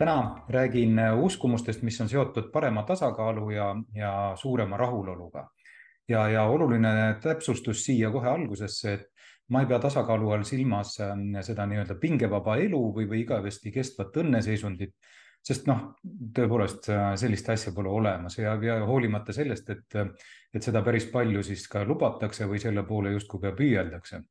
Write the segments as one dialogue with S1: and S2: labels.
S1: täna räägin uskumustest, mis on seotud parema tasakaalu ja, ja suurema rahuloluga. ja, ja oluline täpsustus siia kohe algusesse, et ma ei pea tasakaalu all silmas ähm, seda nii-öelda pingevaba elu või, või igavesti kestvat õnneseisundit, sest noh, tõepoolest äh, sellist asja pole olemas ja, ja hoolimata sellest, et, et seda päris palju siis ka lubatakse või selle poole justkui ka püüeldakse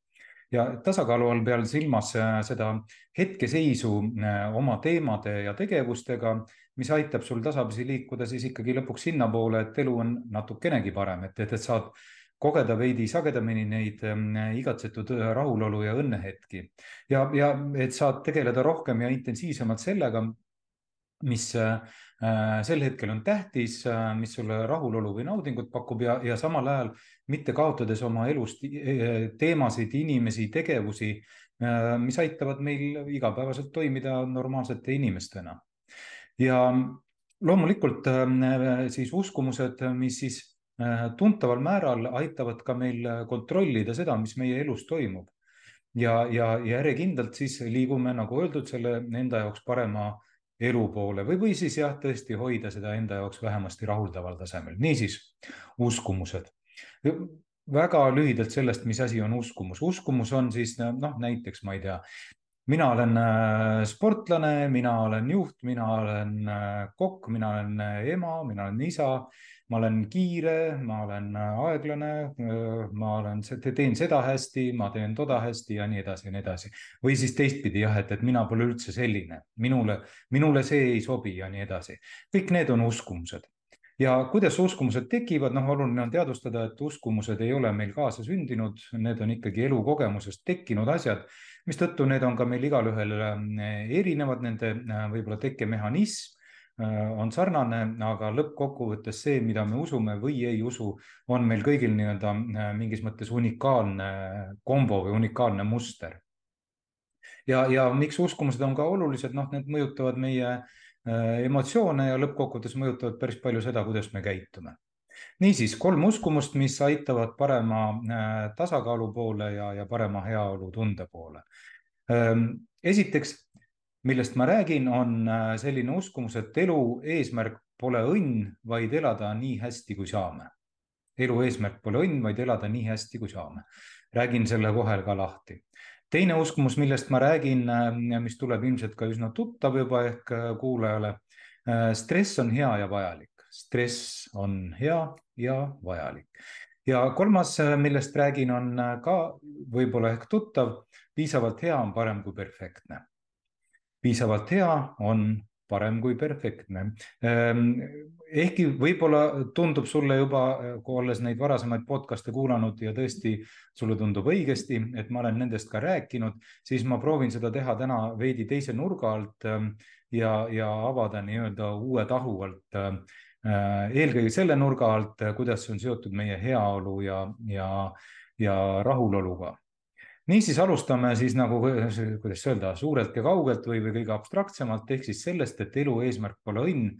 S1: ja tasakaalu all peal silmas äh, seda hetkeseisu äh, oma teemade ja tegevustega, mis aitab sul tasapisi liikuda siis ikkagi lõpuks sinnapoole, et elu on natukenegi parem, et, et, et saad kogeda veidi sagedamini neid ähm, igatsetud äh, rahulolu ja õnnehetki. Ja, ja et saad tegeleda rohkem ja intensiivsemalt sellega, mis Äh, sel hetkel on tähtis, äh, mis sulle rahulolu või naudingut pakub ja, ja samal ajal mitte kaotades oma elust äh, teemasid, inimesi, tegevusi, mis aitavad meil igapäevaselt toimida normaalsete inimestena. ja loomulikult siis uskumused, mis siis tuntaval määral aitavad ka meil kontrollida seda, mis meie elus toimub. ja, ja, ja järjekindlalt siis liigume, nagu öeldud, selle enda jaoks parema elu poole või, või siis jah, tõesti hoida seda enda jaoks vähemasti rahuldaval tasemel. niisiis, uskumused. väga lühidalt sellest, mis asi on uskumus. uskumus on siis noh, näiteks ma ei tea, mina olen äh, sportlane, mina olen juht, mina olen äh, kokk, mina olen äh, ema, mina olen isa ma olen kiire, ma olen äh, aeglane, äh, ma olen, teen seda hästi, ma teen toda hästi ja nii edasi ja nii edasi. või siis teistpidi jah, et, et mina pole üldse selline, minule, minule see ei sobi ja nii edasi. kõik need on uskumused. Ja kuidas uskumused tekivad, noh, oluline on teadvustada, et uskumused ei ole meil kaasasündinud, need on ikkagi elukogemusest tekkinud asjad, mistõttu need on ka meil igalühel äh, erinevad, nende võib-olla tekkemehhanism on sarnane, aga lõppkokkuvõttes see, mida me usume või ei usu, on meil kõigil nii-öelda äh, mingis mõttes unikaalne kombo või unikaalne muster. ja, ja miks uskumused on ka olulised, noh, need mõjutavad meie äh, emotsioone ja lõppkokkuvõttes mõjutavad päris palju seda, kuidas me käitume. niisiis kolm uskumust, mis aitavad parema tasakaalu poole ja, ja parema heaolutunde poole. esiteks millest ma räägin, on äh, selline uskumus, et elu eesmärk pole õnn, vaid elada nii hästi, kui saame. elu eesmärk pole õnn, vaid elada nii hästi, kui saame. räägin selle kohe ka lahti. teine uskumus, millest ma räägin, äh, mis tuleb ilmselt ka üsna tuttav juba ehk äh, kuulajale. stress on hea ja vajalik, stress on hea ja vajalik. ja kolmas, millest räägin, on ka võib-olla ehk tuttav, piisavalt hea on parem kui perfektne piisavalt hea on parem kui perfektne. Ehm, ehkki võib-olla tundub sulle juba, olles neid varasemaid podcast'e kuulanud ja tõesti sulle tundub õigesti, et ma olen nendest ka rääkinud, siis ma proovin seda teha täna veidi teise nurga alt ehm, ja, ja avada nii-öelda uue tahu alt. Ehm, eelkõige selle nurga alt, kuidas see on seotud meie heaolu ja, ja, ja rahuloluga niisiis alustame siis nagu, kuidas öelda, suurelt ja kaugelt või, või kõige abstraktsemalt ehk siis sellest, et elu eesmärk pole õnn,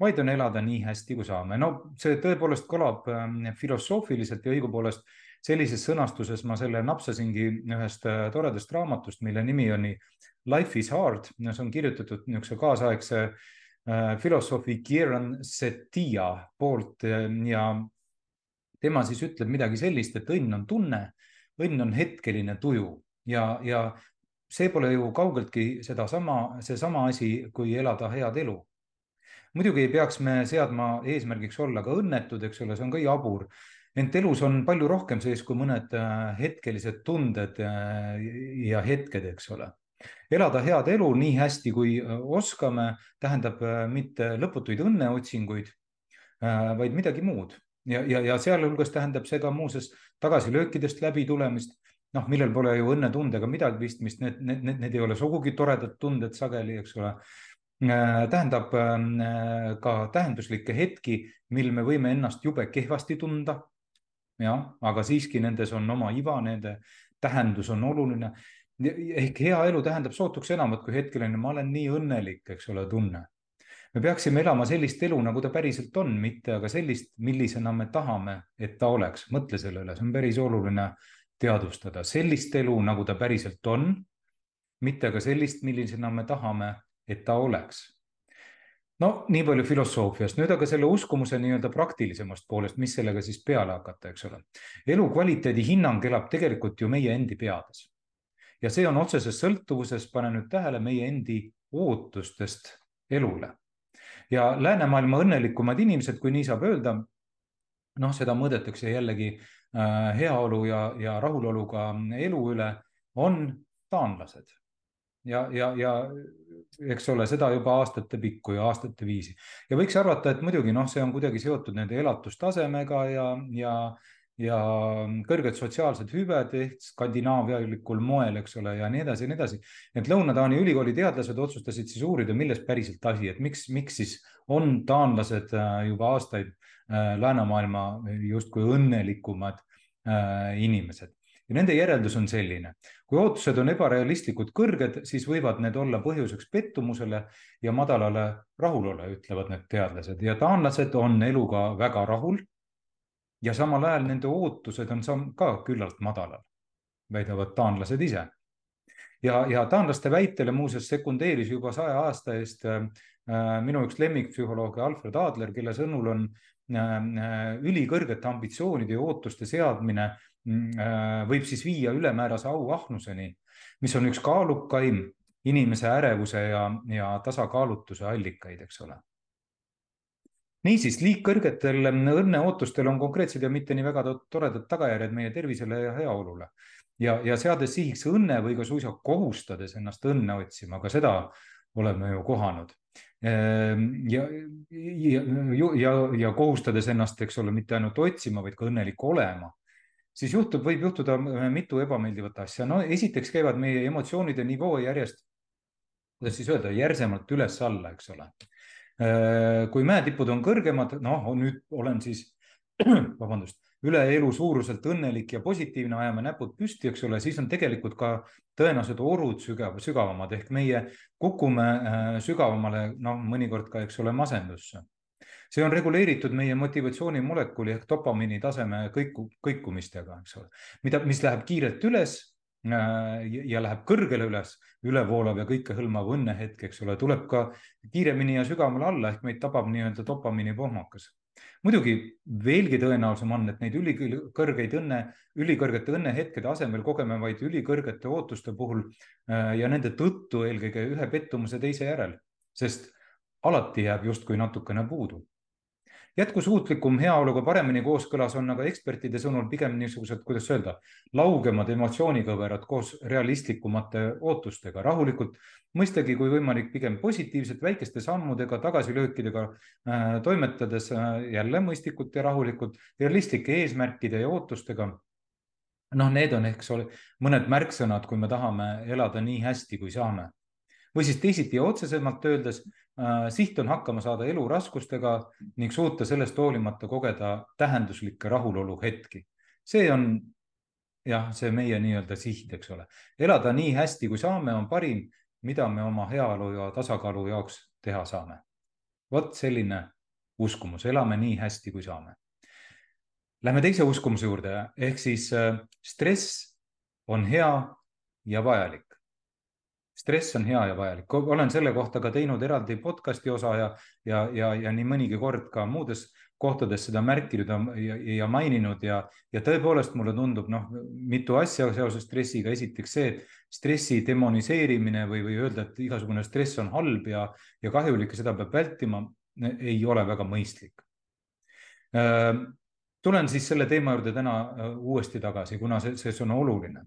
S1: vaid on elada nii hästi, kui saame. no see tõepoolest kõlab ähm, filosoofiliselt ja õigupoolest sellises sõnastuses ma selle napsasingi ühest äh, toredast raamatust, mille nimi on Life is hard, see on kirjutatud niisuguse kaasaegse äh, filosoofi Kieran Setia poolt ja tema siis ütleb midagi sellist, et õnn on tunne õnn on hetkeline tuju ja, ja see pole ju kaugeltki sedasama, seesama asi, kui elada head elu. muidugi ei peaks me seadma eesmärgiks olla ka õnnetud, eks ole, see on ka jabur. ent elus on palju rohkem sees kui mõned äh, hetkelised tunded äh, ja hetked, eks ole elada head elu nii hästi, kui äh, oskame, tähendab mitte lõputuid õnneotsinguid, vaid midagi muud ja, ja, ja sealhulgas tähendab see ka muuseas tagasilöökidest läbitulemist, noh, millel pole ju õnnetundega midagi pistmist, need, need, need, need ei ole sugugi toredad tunded sageli, eks ole. tähendab ka tähenduslikke hetki, mil me võime ennast jube kehvasti tunda. jah, aga siiski nendes on oma iva, nende tähendus on oluline. ehk hea elu tähendab sootuks enamat kui hetkeline, ma olen nii õnnelik, eks ole, tunne me peaksime elama sellist elu, nagu ta päriselt on, mitte aga sellist, millisena me tahame, et ta oleks. mõtle selle üle, see on päris oluline teadvustada sellist elu, nagu ta päriselt on, mitte aga sellist, millisena me tahame, et ta oleks. no nii palju filosoofiast, nüüd aga selle uskumuse nii-öelda praktilisemast poolest, mis sellega siis peale hakata, eks ole. elukvaliteedi hinnang elab tegelikult ju meie endi peades. ja see on otseses sõltuvuses, pane nüüd tähele, meie endi ootustest elule ja läänemaailma õnnelikumad inimesed, kui nii saab öelda, noh, seda mõõdetakse jällegi äh, heaolu ja, ja rahuloluga elu üle, on taanlased. ja, ja, ja eks ole, seda juba aastate pikku ja aastate viisi ja võiks arvata, et muidugi noh, see on kuidagi seotud nende elatustasemega ja, ja ja kõrged sotsiaalsed hüved ehk skandinaavialikul moel, eks ole, ja nii edasi ja nii edasi. et Lõuna-Taani ülikooli teadlased otsustasid siis uurida, milles päriselt asi, et miks, miks siis on taanlased äh, juba aastaid äh, läänemaailma justkui õnnelikumad äh, inimesed. Ja nende järeldus on selline, kui ootused on ebarealistlikult kõrged, siis võivad need olla põhjuseks pettumusele ja madalale rahulole, ütlevad need teadlased. Ja taanlased on eluga väga rahul ja samal ajal nende ootused on sam-, ka küllalt madalal, väidavad taanlased ise. ja, ja taanlaste väitele muuseas sekundeeris juba saja aasta eest äh, minu üks lemmikpsühholooge Alfred Adler, kelle sõnul on äh, ülikõrgete ambitsioonide ja ootuste seadmine äh, võib siis viia ülemäärase auahnuseni, mis on üks kaalukaim inimese ärevuse ja, ja tasakaalutuse allikaid, eks ole niisiis, liigkõrgetel õnneootustel on konkreetsed ja mitte nii väga toredad tagajärjed meie tervisele ja heaolule. ja, ja seades sihiks õnne või ka suisa kohustades ennast õnne otsima, ka seda oleme ju kohanud. Ehm, ja, ja, ja, ja kohustades ennast, eks ole, mitte ainult otsima, vaid ka õnnelik olema, siis juhtub, võib juhtuda mitu ebameeldivat asja. no esiteks käivad meie emotsioonide nivoo järjest, kuidas siis öelda, järsemalt üles-alla, eks ole Äh, kui mäetipud on kõrgemad, noh, nüüd olen siis, vabandust, üle elu suuruselt õnnelik ja positiivne, ajame näpud püsti, eks ole, siis on tegelikult ka tõenäoliselt orud sügav, sügavamad ehk meie kukume äh, sügavamale, noh, mõnikord ka, eks ole, masendusse. see on reguleeritud meie motivatsioonimolekuli ehk dopamiini taseme kõiku, kõikumistega, eks ole, mida, mis läheb kiirelt üles Äh, ja läheb kõrgele üles, ülevoolav ja kõikehõlmav õnnehetk, eks ole, tuleb ka kiiremini ja sügavamale alla ehk meid tabab nii-öelda dopamiini pohmakas. muidugi veelgi tõenäolisem on, et neid ülikõrgeid õnne, ülikõrgete õnnehetkede asemel kogeme vaid ülikõrgete ootuste puhul äh, ja nende tõttu eelkõige ühe pettumuse teise järel, sest alati jääb justkui natukene puudu jätkusuutlikum heaoluga paremini kooskõlas on aga ekspertide sõnul pigem niisugused, kuidas öelda, laugemad emotsioonikõverad koos realistlikumate ootustega, rahulikult, mõistagi, kui võimalik, pigem positiivselt, väikeste sammudega, tagasilöökidega äh, toimetades äh, jälle mõistlikult ja rahulikult, realistlike eesmärkide ja ootustega noh, need on, eks ole, mõned märksõnad, kui me tahame elada nii hästi, kui saame. või siis teisiti ja otsesemalt öeldes siht on hakkama saada elu raskustega ning suuta sellest hoolimata kogeda tähenduslikke rahulolu hetki. see on jah, see meie nii-öelda siht, eks ole. elada nii hästi, kui saame, on parim, mida me oma heaolu ja tasakaalu jaoks teha saame. vot selline uskumus, elame nii hästi, kui saame. Lähme teise uskumuse juurde, ehk siis äh, stress on hea ja vajalik stress on hea ja vajalik, olen selle kohta ka teinud eraldi podcast'i osa ja, ja, ja, ja nii mõnigi kord ka muudes kohtades seda märkinud ja, ja maininud ja, ja tõepoolest mulle tundub noh, mitu asja seoses stressiga. esiteks see, et stressi demoniseerimine või, või öelda, et igasugune stress on halb ja, ja kahjulik ja seda peab vältima, ei ole väga mõistlik. tulen siis selle teema juurde täna uuesti tagasi, kuna see, see on oluline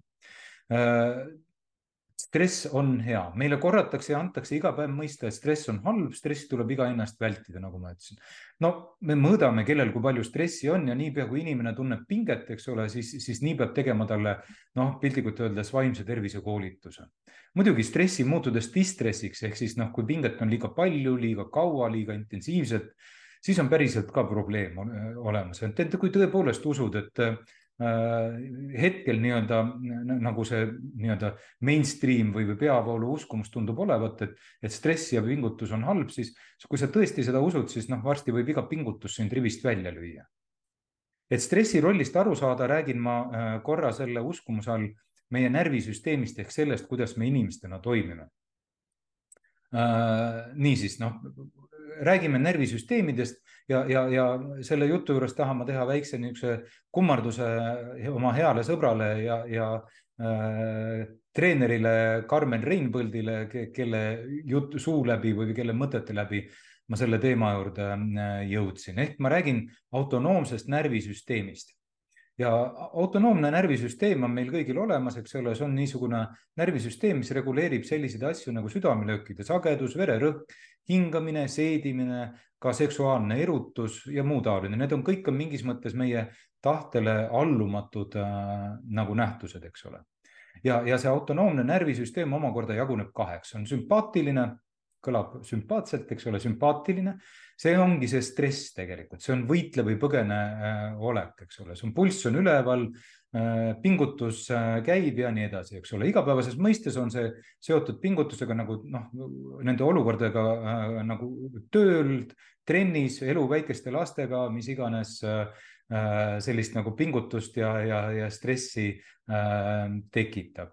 S1: stress on hea, meile korratakse ja antakse iga päev mõista, et stress on halb, stressi tuleb iga hinna eest vältida, nagu ma ütlesin. no me mõõdame, kellel kui palju stressi on ja niipea kui inimene tunneb pinget, eks ole, siis, siis nii peab tegema talle noh, piltlikult öeldes vaimse tervise koolituse. muidugi stressi muutudes distressiks ehk siis noh, kui pinget on liiga palju, liiga kaua, liiga intensiivselt, siis on päriselt ka probleem olemas, et kui tõepoolest usud, et hetkel nii-öelda nagu see nii-öelda mainstream või, või peavoolu uskumus tundub olevat, et, et stress ja pingutus on halb, siis kui sa tõesti seda usud, siis noh, varsti võib iga pingutus sind rivist välja lüüa. et stressi rollist aru saada, räägin ma äh, korra selle uskumuse all meie närvisüsteemist ehk sellest, kuidas me inimestena toimime. Äh, niisiis, noh, räägime närvisüsteemidest ja, ja, ja selle jutu juures tahan ma teha väikse niisuguse kummarduse oma heale sõbrale ja, ja äh, treenerile Karmen Reinpõldile, kelle jutu suu läbi või kelle mõtete läbi ma selle teema juurde äh, jõudsin, ehk ma räägin autonoomsest närvisüsteemist. Ja autonoomne närvisüsteem on meil kõigil olemas, eks ole, see on niisugune närvisüsteem, mis reguleerib selliseid asju nagu südamelöökide sagedus, vererõhk, hingamine, seedimine, ka seksuaalne erutus ja muu taoline, need on kõik on mingis mõttes meie tahtele allumatud äh, nagu nähtused, eks ole. ja, ja see autonoomne närvisüsteem omakorda jaguneb kaheks, on sümpaatiline, kõlab sümpaatselt, eks ole, sümpaatiline, see ongi see stress tegelikult, see on võitle või põgene äh, olek, eks ole, sul pulss on üleval Äh, pingutus äh, käib ja nii edasi, eks ole, igapäevases mõistes on see seotud pingutusega nagu noh, nende olukordadega nagu tööl, trennis, elu väikeste lastega, mis iganes sellist nagu pingutust ja, ja, ja stressi tekitab.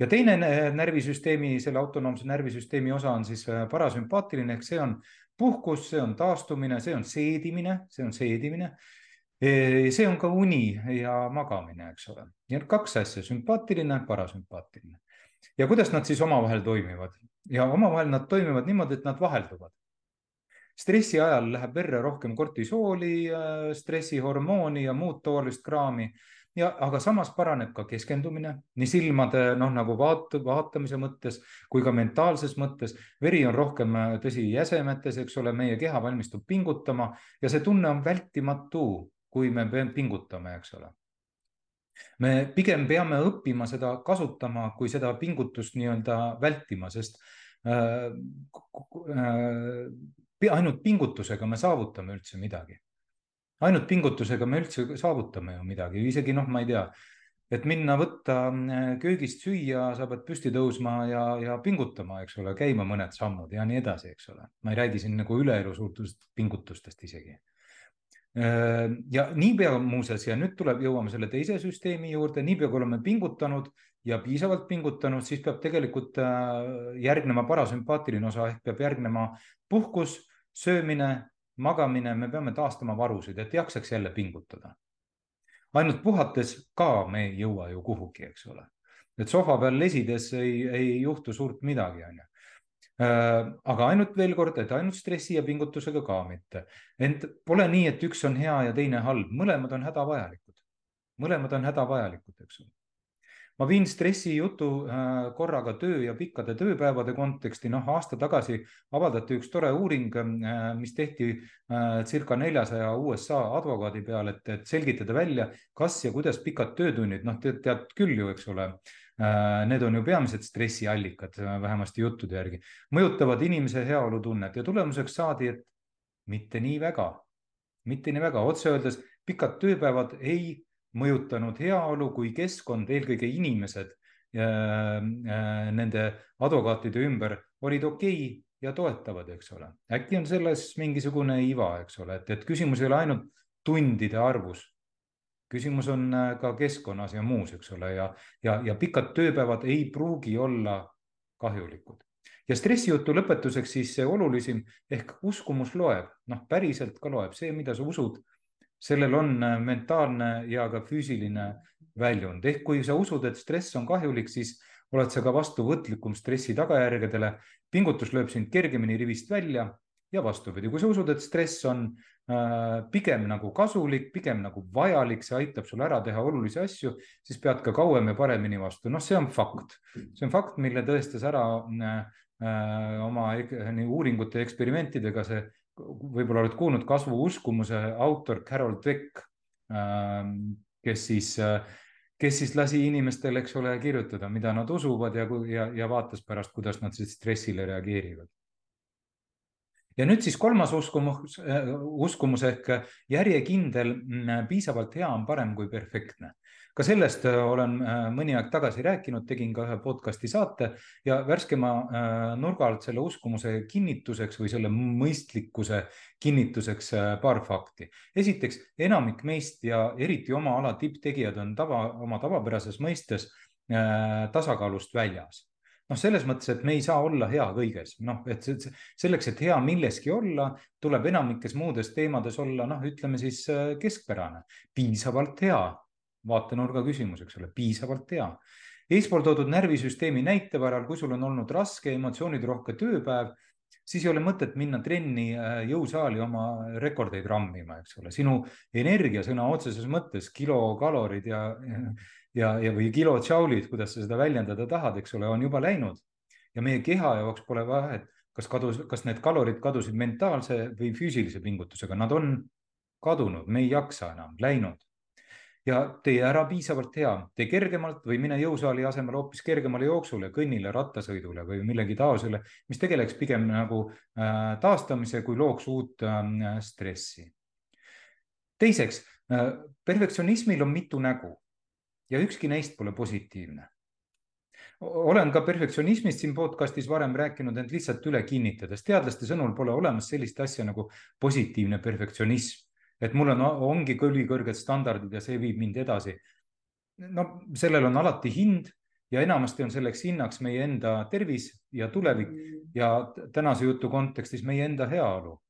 S1: Ja teine närvisüsteemi, selle autonoomse närvisüsteemi osa on siis parasümpaatiline ehk see on puhkus, see on taastumine, see on seedimine, see on seedimine see on ka uni ja magamine, eks ole. nii et kaks asja, sümpaatiline, parasümpaatiline. ja kuidas nad siis omavahel toimivad ja omavahel nad toimivad niimoodi, et nad vahelduvad. stressi ajal läheb verre rohkem kortisooli, stressihormooni ja muud toolist kraami ja, aga samas paraneb ka keskendumine nii silmade noh, nagu vaat-, vaatamise mõttes kui ka mentaalses mõttes. veri on rohkem, tõsi, jäsemetes, eks ole, meie keha valmistub pingutama ja see tunne on vältimatu kui me pingutame, eks ole. me pigem peame õppima seda kasutama, kui seda pingutust nii-öelda vältima, sest äh, äh, ainult pingutusega me saavutame üldse midagi. Ainult pingutusega me üldse saavutame ju midagi, isegi noh, ma ei tea, et minna võtta äh, köögist süüa, sa pead püsti tõusma ja, ja pingutama, eks ole, käima mõned sammud ja nii edasi, eks ole. ma ei räägi siin nagu üleelu suurtest pingutustest isegi Äh, ja niipea muuseas, ja nüüd tuleb, jõuame selle teise süsteemi juurde, niipea kui oleme pingutanud ja piisavalt pingutanud, siis peab tegelikult äh, järgnema parasümpaatiline osa ehk peab järgnema puhkus, söömine, magamine, me peame taastama varusid, et jaksaks jälle pingutada. ainult puhates ka me ei jõua ju kuhugi, eks ole. et sohva peal lesides ei, ei juhtu suurt midagi, on ju Äh, aga ainult veel kord, et ainult stressi ja pingutusega ka mitte. ent pole nii, et üks on hea ja teine halb, mõlemad on hädavajalikud. mõlemad on hädavajalikud, eks ole. Ma viin stressi jutu äh, korraga töö ja pikkade tööpäevade konteksti, noh, aasta tagasi avaldati üks tore uuring, äh, mis tehti circa neljasaja USA advokaadi peal, et, et selgitada välja, kas ja kuidas pikad töötunnid, noh, tead, tead küll ju, eks ole Äh, need on ju peamised stressiallikad, äh, vähemasti juttude järgi, mõjutavad inimese heaolutunnet ja tulemuseks saadi, et mitte nii väga, mitte nii väga, otse öeldes pikad tööpäevad ei mõjutanud heaolu, kui keskkond, eelkõige inimesed äh, nende advokaatide ümber olid okei okay ja toetavad, eks ole. äkki on selles mingisugune iva, eks ole, et, et küsimus ei ole ainult tundide arvus, küsimus on äh, ka keskkonnas ja muus, eks ole, ja, ja, ja pikad tööpäevad ei pruugi olla kahjulikud. ja stressijutu lõpetuseks siis see olulisim ehk uskumus loeb, noh, päriselt ka loeb see, mida sa usud, sellel on äh, mentaalne ja ka füüsiline väljund, ehk kui sa usud, et stress on kahjulik, siis oled sa ka vastuvõtlikum stressi tagajärgedele. pingutus lööb sind kergemini rivist välja ja vastupidi, kui sa usud, et stress on äh, pigem nagu kasulik, pigem nagu vajalik, see aitab sul ära teha olulisi asju, siis pead ka kauem ja paremini vastu. noh, see on fakt, see on fakt, mille tõestas ära äh, oma nii uuringute ja eksperimentidega see, võib-olla oled kuulnud kasvuuskumuse autor Carol Dweck äh,, kes siis äh, kes siis lasi inimestel, eks ole, kirjutada, mida nad usuvad ja, ja, ja vaatas pärast, kuidas nad stressile reageerivad. ja nüüd siis kolmas uskumus, uskumus ehk järjekindel, mm, piisavalt hea on parem kui perfektne ka sellest äh, olen äh, mõni aeg tagasi rääkinud, tegin ka ühe podcast'i saate ja värskema äh, nurga alt selle uskumuse kinnituseks või selle mõistlikkuse kinnituseks paar fakti. esiteks, enamik meist ja eriti oma ala tipptegijad on tava, oma tavapärases mõistes tasakaalust väljas. Noh, selles mõttes, et me ei saa olla hea kõiges, noh, et selleks, et hea milleski olla, tuleb enamikes muudes teemades olla, noh, ütleme siis keskpärane, piisavalt hea vaatenurga küsimus, eks ole, piisavalt hea. eespool toodud närvisüsteemi näite varal, kui sul on olnud raske, emotsioonirohke tööpäev, siis ei ole mõtet minna trenni äh, jõusaali oma rekordeid rammima, eks ole, sinu energia sõna otseses mõttes, kilokalorid ja, ja, ja, või kilotšaulid, kuidas sa seda väljendada tahad, eks ole, on juba läinud. ja meie keha jaoks pole vahet, kas kadus, kas need kalorid kadusid mentaalse või füüsilise pingutusega, nad on kadunud, me ei jaksa enam, läinud ja tee ära piisavalt hea, tee kergemalt või mine jõusaali asemel hoopis kergemale jooksule, kõnnile, rattasõidule või millegi taolisele, mis tegeleks pigem nagu äh, taastamise, kui looks uut äh, stressi. teiseks äh,, perfektsionismil on mitu nägu ja ükski neist pole positiivne. Olen ka perfektsionismist siin podcastis varem rääkinud, ent lihtsalt üle kinnitades, teadlaste sõnul pole olemas sellist asja nagu positiivne perfektsionism et mul on, ongi ülikõrged standardid ja see viib mind edasi. no sellel on alati hind ja enamasti on selleks hinnaks meie enda tervis ja tulevik ja tänase jutu kontekstis meie enda heaolu.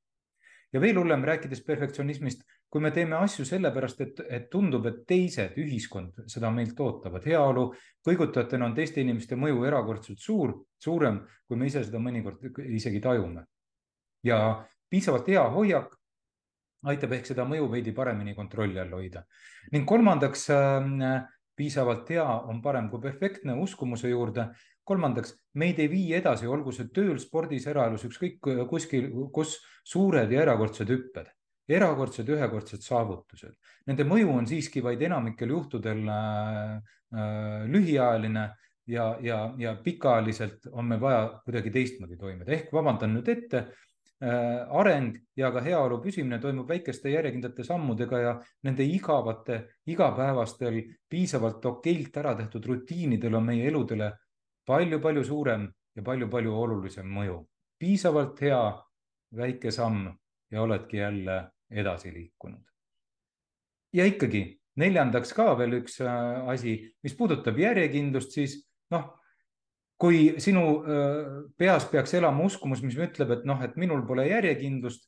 S1: ja veel hullem, rääkides perfektsionismist, kui me teeme asju sellepärast, et, et tundub, et teised, ühiskond seda meilt ootavad, heaolu kõigutajatena on teiste inimeste mõju erakordselt suur, suurem, kui me ise seda mõnikord isegi tajume. ja piisavalt hea hoiak aitab ehk seda mõju veidi paremini kontrolli all hoida. ning kolmandaks, äh, piisavalt hea on parem kui perfektne uskumuse juurde. kolmandaks, meid ei vii edasi, olgu see tööl, spordis, eraelus, ükskõik kuskil, kus suured ja erakordsed hüpped, erakordsed ühekordsed saavutused. Nende mõju on siiski vaid enamikel juhtudel äh, äh, lühiajaline ja, ja, ja pikaajaliselt on meil vaja kuidagi teistmoodi toimida, ehk vabandan nüüd ette Äh, areng ja ka heaolu püsimine toimub väikeste järjekindlate sammudega ja nende igavate, igapäevastel, piisavalt okeilt ära tehtud rutiinidel on meie eludele palju-palju suurem ja palju-palju olulisem mõju. piisavalt hea väike samm ja oledki jälle edasi liikunud. ja ikkagi neljandaks ka veel üks äh, asi, mis puudutab järjekindlust, siis noh kui sinu peas peaks elama uskumus, mis ütleb, et noh, et minul pole järjekindlust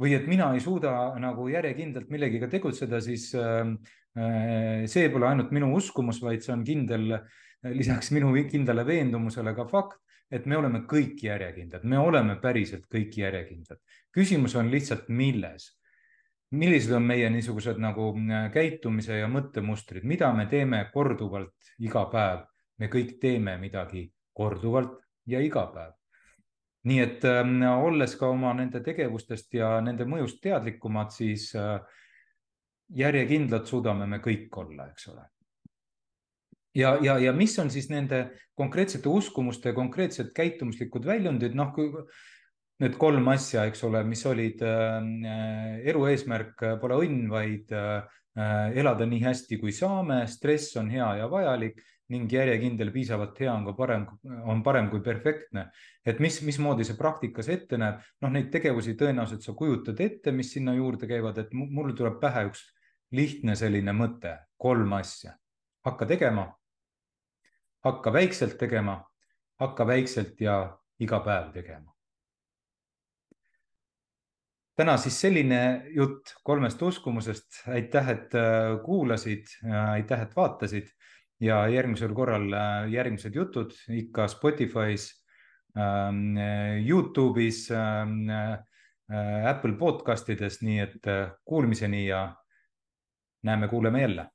S1: või et mina ei suuda nagu järjekindlalt millegiga tegutseda, siis see pole ainult minu uskumus, vaid see on kindel, lisaks minu kindlale veendumusele ka fakt, et me oleme kõik järjekindlad, me oleme päriselt kõik järjekindlad. küsimus on lihtsalt, milles millised on meie niisugused nagu käitumise ja mõttemustrid, mida me teeme korduvalt iga päev me kõik teeme midagi korduvalt ja iga päev. nii et äh, olles ka oma nende tegevustest ja nende mõjust teadlikumad, siis äh, järjekindlad suudame me kõik olla, eks ole. ja, ja, ja mis on siis nende konkreetsete uskumuste konkreetsed käitumuslikud väljundid, noh, kui need kolm asja, eks ole, mis olid äh, elu eesmärk pole õnn, vaid äh, elada nii hästi, kui saame, stress on hea ja vajalik ning järjekindel piisavalt hea on ka parem, on parem kui perfektne. et mis, mismoodi see praktikas ette näeb, noh, neid tegevusi tõenäoliselt sa kujutad ette, mis sinna juurde käivad, et mul tuleb pähe üks lihtne selline mõte, kolm asja. hakka tegema, hakka väikselt tegema, hakka väikselt ja iga päev tegema. täna siis selline jutt kolmest uskumusest, aitäh, et äh, kuulasid, aitäh, et vaatasid ja järgmisel korral äh, järgmised jutud ikka Spotify's ähm, Youtube'is ähm,, Apple podcastides, nii et kuulmiseni ja näeme-kuuleme jälle